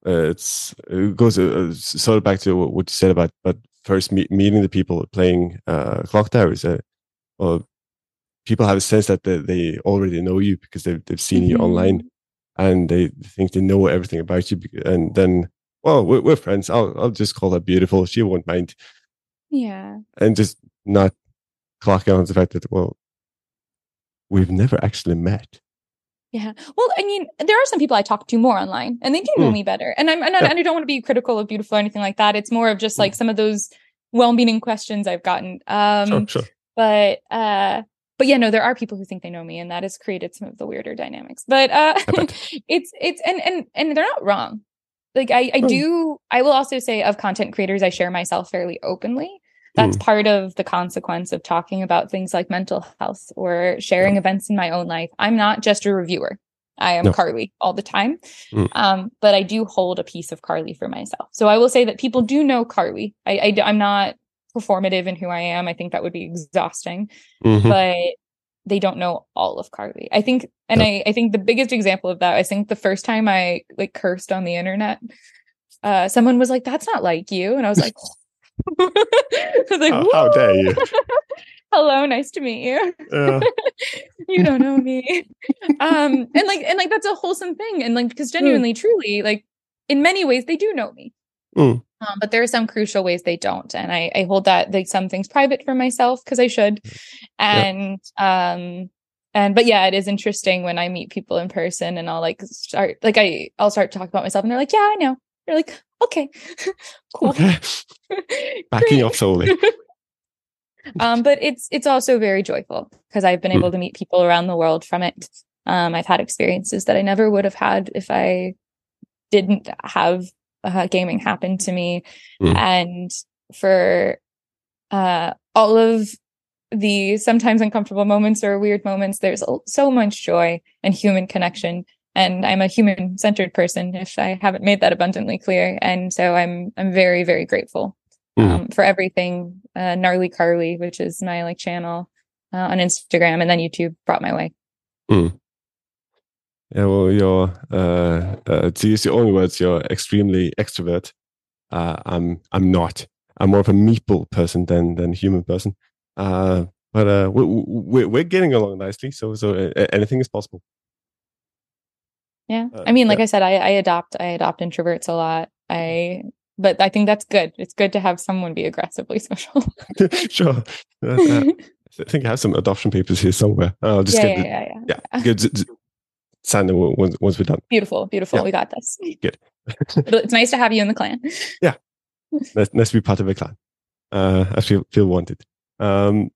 uh, it's it goes uh, sort of back to what you said about but first meet, meeting the people playing uh, Clocktowers. Uh, well, people have a sense that they, they already know you because they've they've seen you Mhm. online, and they think they know everything about you. And then, well, we're, we're friends. I'll I'll just call her beautiful. She won't mind, Yeah. and just not clock on the fact that well, we've never actually met. Yeah. Well, I mean, there are some people I talk to more online and they do know Mm. me better. And I'm and, I- and I don't want to be critical of beautiful or anything like that. It's more of just Mm. like some of those well-meaning questions I've gotten. Um Sure, sure. but uh but yeah, no, there are people who think they know me and that has created some of the weirder dynamics. But uh it's it's and and and they're not wrong. Like I I Hmm. do I will also say of content creators I share myself fairly openly. That's part of the consequence of talking about things like mental health or sharing events in my own life. I'm not just a reviewer. I am No. Carley all the time. Mm. Um, but I do hold a piece of Carley for myself. So I will say that people do know Carley. I, I I'm not performative in who I am. I think that would be exhausting Mhm. but they don't know all of Carley. I think, and Yep. I, I think the biggest example of that, I think the first time I like cursed on the internet, uh, someone was like, "That's not like you," and I was like, I was like, How- how dare you. hello nice to meet you. Yeah. you don't know me. Um and like and like that's a wholesome thing and like because genuinely truly like in many ways they do know me. Mm. um, but there are some crucial ways they don't and i i hold that like some things private for myself because i should. And um and but yeah it is interesting when i meet people in person and i'll like start like i i'll start talking about myself and they're like yeah i know. You're like okay cool. Backing off slowly. um but it's it's also very joyful because i've been Mm. able to meet people around the world from it um i've had experiences that i never would have had if i didn't have uh, gaming happen to me Mm. and for uh all of the sometimes uncomfortable moments or weird moments there's so much joy and human connection and i'm a human centered person if i haven't made that abundantly clear and so i'm i'm very very grateful um, for everything uh, Gnarley Carley which is my like channel uh, on instagram and then youtube brought my way Mm. Yeah, well, you're uh, uh, to use your own words, you're extremely extrovert. Uh, I'm I'm not. I'm more of a meatball person than than a human person. Uh, but uh, we, we, we're getting along nicely, so so anything is possible. Yeah Uh, i mean like yeah. i said I, I adopt i adopt introverts a lot i but i think that's good it's good to have someone be aggressively social sure. Uh, uh, I think I have some adoption papers here somewhere. I'll just yeah, get yeah, yeah, yeah, yeah, good. z- z- Sign them once once we're done. Beautiful, beautiful. Yeah. We got this. Good. It's nice to have you in the clan. Nice, nice to be part of a clan. Uh, I feel feel wanted. Um,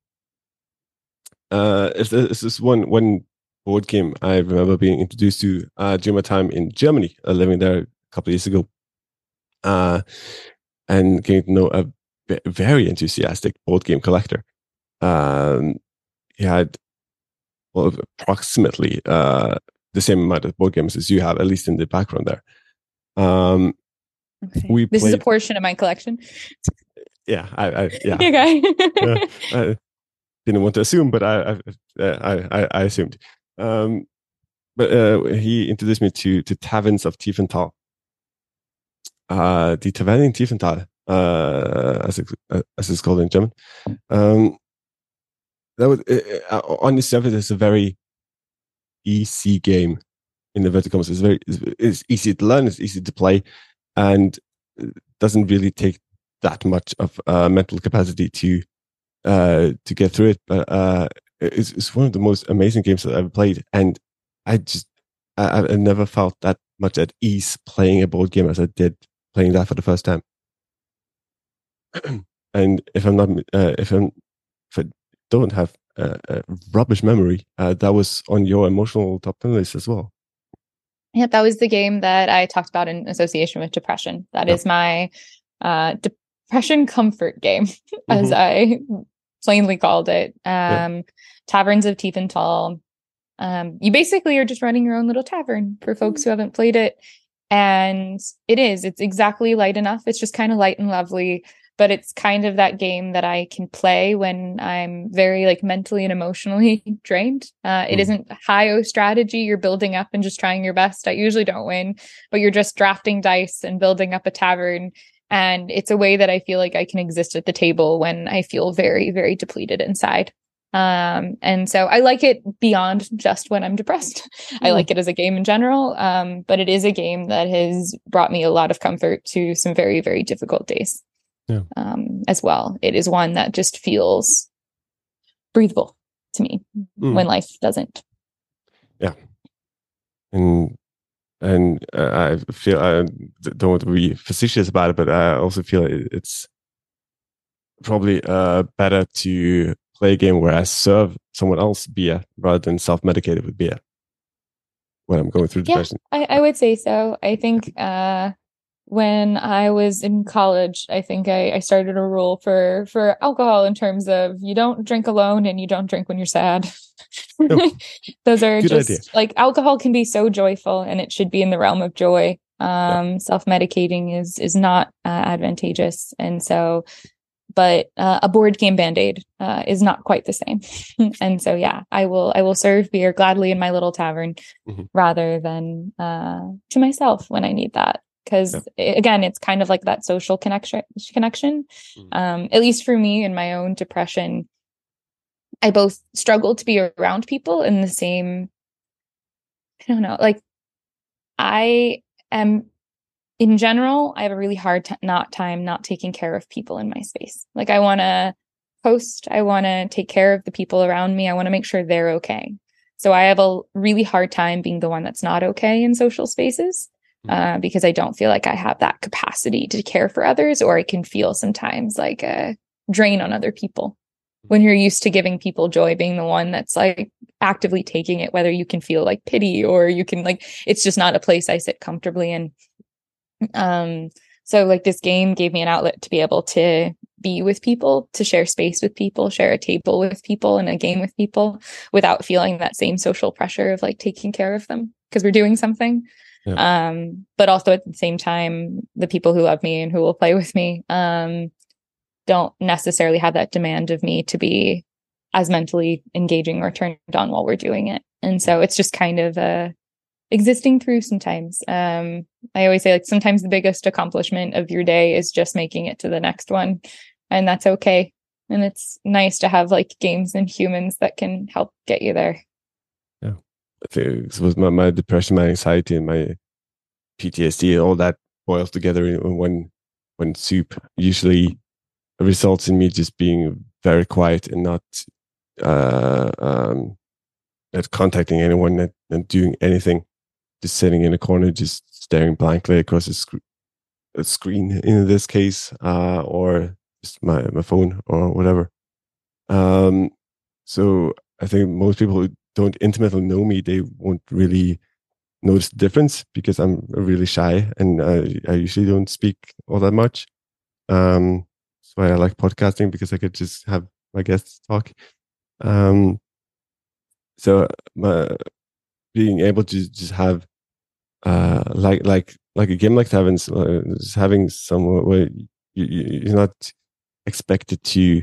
uh, if this is one one board game I remember being introduced to uh, during my time in Germany, uh, living there a couple of years ago, uh, and getting to know a very enthusiastic board game collector. Um, he had well approximately uh, the same amount of board games as you have, at least in the background there. Um, Okay. We this is a portion of my collection. yeah, I, I yeah. Okay. Yeah. I didn't want to assume, but I I I, I, I assumed. Um, but uh, he introduced me to to Taverns of Tiefenthal. Uh, the Taverne in Tiefenthal, uh, as it, uh, as it's called in German. Um, that was uh, on the surface, it's a very easy game. In the vertical, it's very it's, it's easy to learn, it's easy to play, and doesn't really take that much of uh, mental capacity to uh, to get through it. But uh, it's, it's one of the most amazing games that I've ever played, and I just I, I never felt that much at ease playing a board game as I did playing that for the first time. and if I'm not uh, if I'm if I don't have a, a rubbish memory, uh, that was on your emotional top ten list as well. yeah, that was the game that I talked about in association with depression. That Yeah. is my uh depression comfort game, as Mhm. I plainly called it. Um Yeah. Taverns of teeth Tiefenthal. Um, you basically are just running your own little tavern for folks who haven't played it. And it is, it's exactly light enough. It's just kind of light and lovely, but it's kind of that game that I can play when I'm very like mentally and emotionally drained. Uh, it Mm. isn't high O strategy. You're building up and just trying your best. I usually don't win, but you're just drafting dice and building up a tavern. And it's a way that I feel like I can exist at the table when I feel very, very depleted inside. Um, and so I like it beyond just when I'm depressed. I Mm. like it as a game in general. Um, but it is a game that has brought me a lot of comfort to some very, very difficult days. Yeah. Um, as well. It is one that just feels breathable to me Mm. when life doesn't. Yeah. And and uh, I feel I don't want to be facetious about it, but I also feel it's probably uh, better to play a game where I serve someone else beer rather than self-medicated with beer when I'm going through Yeah. depression. I, I would say so. I think uh, when I was in college, I think I, I started a rule for for alcohol in terms of you don't drink alone and you don't drink when you're sad. Oh, Those are good just idea. like alcohol can be so joyful and it should be in the realm of joy. Um, self-medicating is is not uh, advantageous, and so. But uh, a board game band aid uh, is not quite the same, and so yeah, I will I will serve beer gladly in my little tavern Mhm. rather than uh, to myself when I need that. Because again, it's kind of like that social connection. Connection, Mhm. um, at least for me in my own depression. I both struggle to be around people in the same I don't know, like I am in general, I have a really hard t- not time not taking care of people in my space. Like I want to post, I want to take care of the people around me. I want to make sure they're okay. So I have a really hard time being the one that's not okay in social spaces. Uh, because I don't feel like I have that capacity to care for others, or I can feel sometimes like a drain on other people. When you're used to giving people joy being the one that's like actively taking it whether you can feel like pity or you can like it's just not a place i sit comfortably in. Um so like this game gave me an outlet to be able to be with people to share space with people share a table with people and a game with people without feeling that same social pressure of like taking care of them because we're doing something yeah. um but also at the same time the people who love me and who will play with me um don't necessarily have that demand of me to be as mentally engaging or turned on while we're doing it. And so it's just kind of uh, existing through sometimes. Um, I always say like sometimes the biggest accomplishment of your day is just making it to the next one. And that's okay. And it's nice to have like games and humans that can help get you there. It was my, my depression, my anxiety, and my PTSD, all that boils together in one one soup. Usually results in me just being very quiet and not uh, um, not contacting anyone not doing anything, just sitting in a corner, just staring blankly across a, sc- a screen in this case, uh, or just my, my phone or whatever. Um, so I think most people don't intimately know me, they won't really notice the difference because I'm really shy and I, I usually don't speak all that much. Um, that's why I like podcasting because I could just have my guests talk. Um, so my, being able to just have uh, like like like a game like Taverns, uh, having someone where you, you're not expected to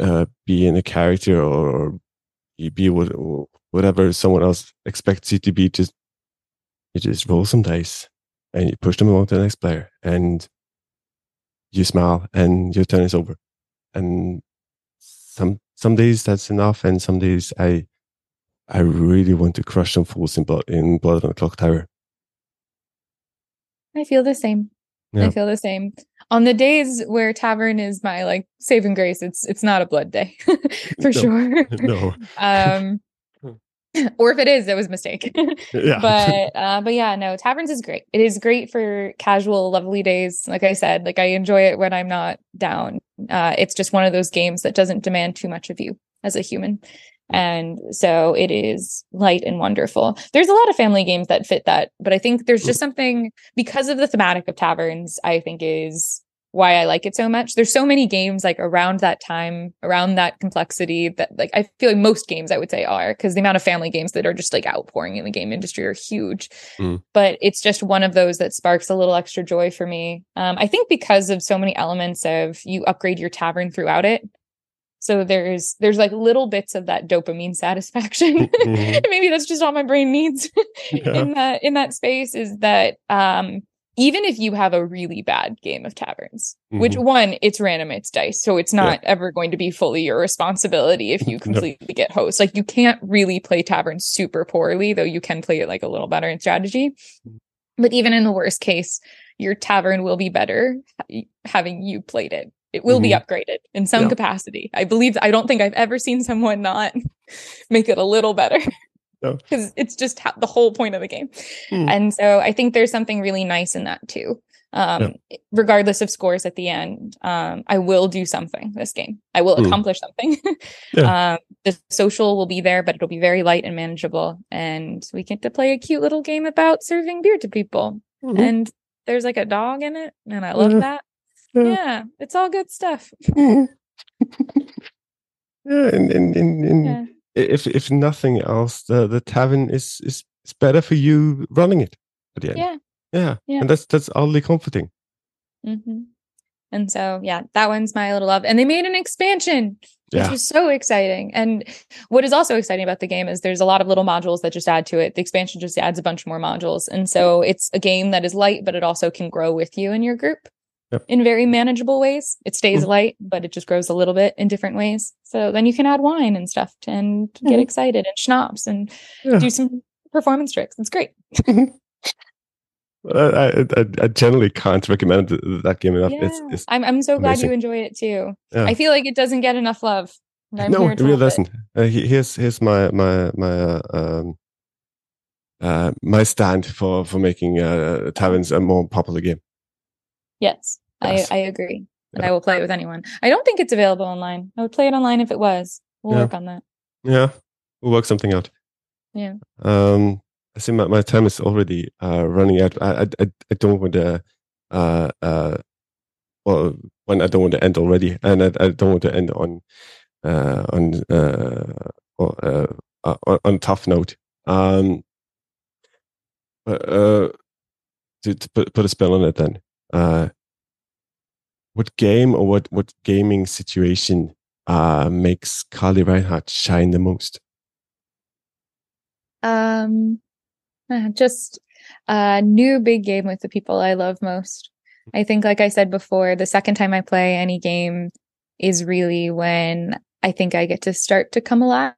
uh, be in a character or, or you be what, whatever someone else expects you to be. Just you just roll some dice and you push them along to the next player, and you smile and your turn is over. And some some days that's enough, and some days I I really want to crush some fools in blood in Blood on the Clocktower. I feel the same. Yeah. I feel the same. On the days where tavern is my like saving grace, it's it's not a blood day for no, sure. No. um or if it is, it was a mistake. yeah. But uh, but yeah, no, taverns is great. It is great for casual, lovely days. Like I said, like I enjoy it when I'm not down. Uh, it's just one of those games that doesn't demand too much of you as a human. And so it is light and wonderful. There's a lot of family games that fit that, but I think there's just something because of the thematic of taverns, I think is why I like it so much. There's so many games like around that time, around that complexity that like I feel like most games I would say are because the amount of family games that are just like outpouring in the game industry are huge. Mm. But it's just one of those that sparks a little extra joy for me. Um, I think because of so many elements of you upgrade your tavern throughout it. So there's there's like little bits of that dopamine satisfaction. Mm-hmm. Maybe that's just all my brain needs yeah. in that in that space is that um even if you have a really bad game of taverns, mm-hmm. which one, it's random, it's dice. So it's not yeah. ever going to be fully your responsibility if you completely no. get host. Like you can't really play taverns super poorly, though you can play it like a little better in strategy. But even in the worst case, your tavern will be better having you played it. It will mm-hmm. be upgraded in some yeah. capacity. I believe, I don't think I've ever seen someone not make it a little better because no. it's just the whole point of the game. Mm. And so I think there's something really nice in that too. Um, yeah. regardless of scores at the end, um, I will do something this game. I will mm. accomplish something. yeah. um, the social will be there, but it'll be very light and manageable. And we get to play a cute little game about serving beer to people. Mm-hmm. And there's like a dog in it, and I love mm-hmm. that. Yeah. yeah. it's all good stuff. yeah, and and, and, and yeah if if nothing else, the the tavern is is, is better for you running it at the end. Yeah. Yeah. yeah. And that's that's oddly comforting. Mm-hmm. And so, yeah, that one's my little love. And they made an expansion, which yeah. was so exciting. And what is also exciting about the game is there's a lot of little modules that just add to it. The expansion just adds a bunch more modules. And so it's a game that is light, but it also can grow with you and your group. Yep. in very manageable ways. It stays Mhm. light, but it just grows a little bit in different ways. So then you can add wine and stuff to- and get Mhm. excited and schnapps and Yeah. do some performance tricks. It's great. I, I, I, generally can't recommend that game enough. Yeah. it's I'm I'm so glad amazing. you enjoy it too. Yeah. I feel like it doesn't get enough love. I'm no, it really doesn't. Uh, here's here's my my my uh, um, uh, my stand for for making uh, taverns a more popular game. Yes, Yes. I, I agree. And Yeah. I will play it with anyone. I don't think it's available online. I would play it online if it was. We'll Yeah. work on that. Yeah, we'll work something out. Yeah. Um, I see my, my time is already uh, running out. I, I I don't want to uh uh well when I don't want to end already, and I, I don't want to end on uh on uh, uh, uh on, on a tough note. Um, but uh, to, to put put a spell on it then. Uh, what game or what what gaming situation uh makes Carley Reinhard shine the most? Um, uh, just a new big game with the people I love most. I think, like I said before, the second time I play any game is really when I think I get to start to come alive.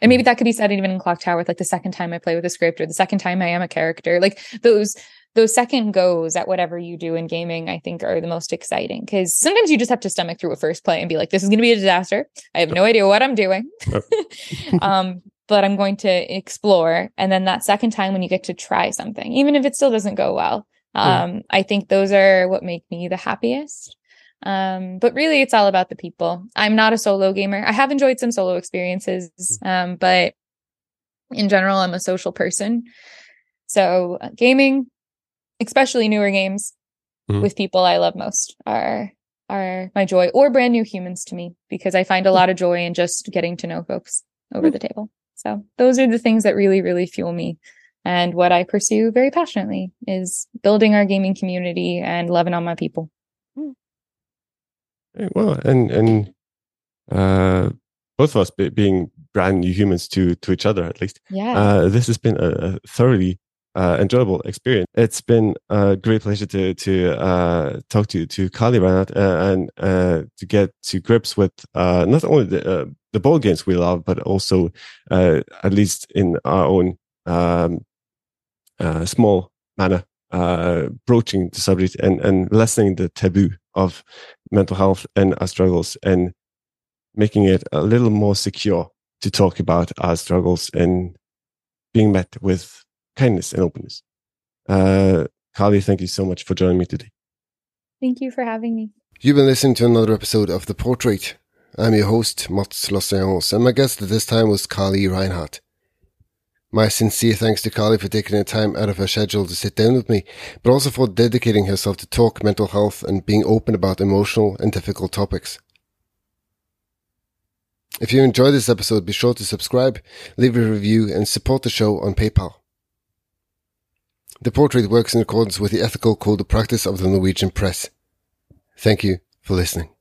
And maybe that could be said even in Clocktower, with like the second time I play with a script or the second time I am a character. Like those those second goes at whatever you do in gaming, I think are the most exciting because sometimes you just have to stomach through a first play and be like, this is going to be a disaster. I have no idea what I'm doing. um, but I'm going to explore. And then that second time when you get to try something, even if it still doesn't go well, um, I think those are what make me the happiest. Um, but really, it's all about the people. I'm not a solo gamer. I have enjoyed some solo experiences, um, but in general, I'm a social person. So, uh, gaming, especially newer games Mhm. with people I love most, are are my joy, or brand new humans to me, because I find a lot of joy in just getting to know folks over the table. So, those are the things that really, really fuel me. And what I pursue very passionately is building our gaming community and loving on my people. Well, and and uh, both of us be, being brand new humans to to each other, at least. Yeah. Uh, this has been a, a thoroughly uh, enjoyable experience. It's been a great pleasure to to uh, talk to to Carley Reinhard uh, and uh, to get to grips with uh, not only the uh, the games we love, but also at least in our own um, small manner, broaching the subject and and lessening the taboo of mental health and our struggles and making it a little more secure to talk about our struggles and being met with kindness and openness. Uh, Carley, thank you so much for joining me today. Thank you for having me. You've been listening to another episode of The Portrait. I'm your host, Mats Lossians, and my guest at this time was Carley Reinhard. My sincere thanks to Carley for taking the time out of her schedule to sit down with me, but also for dedicating herself to talk mental health and being open about emotional and difficult topics. If you enjoyed this episode, be sure to subscribe, leave a review, and support the show on PayPal. The portrait works in accordance with the ethical code of practice of the Norwegian press. Thank you for listening.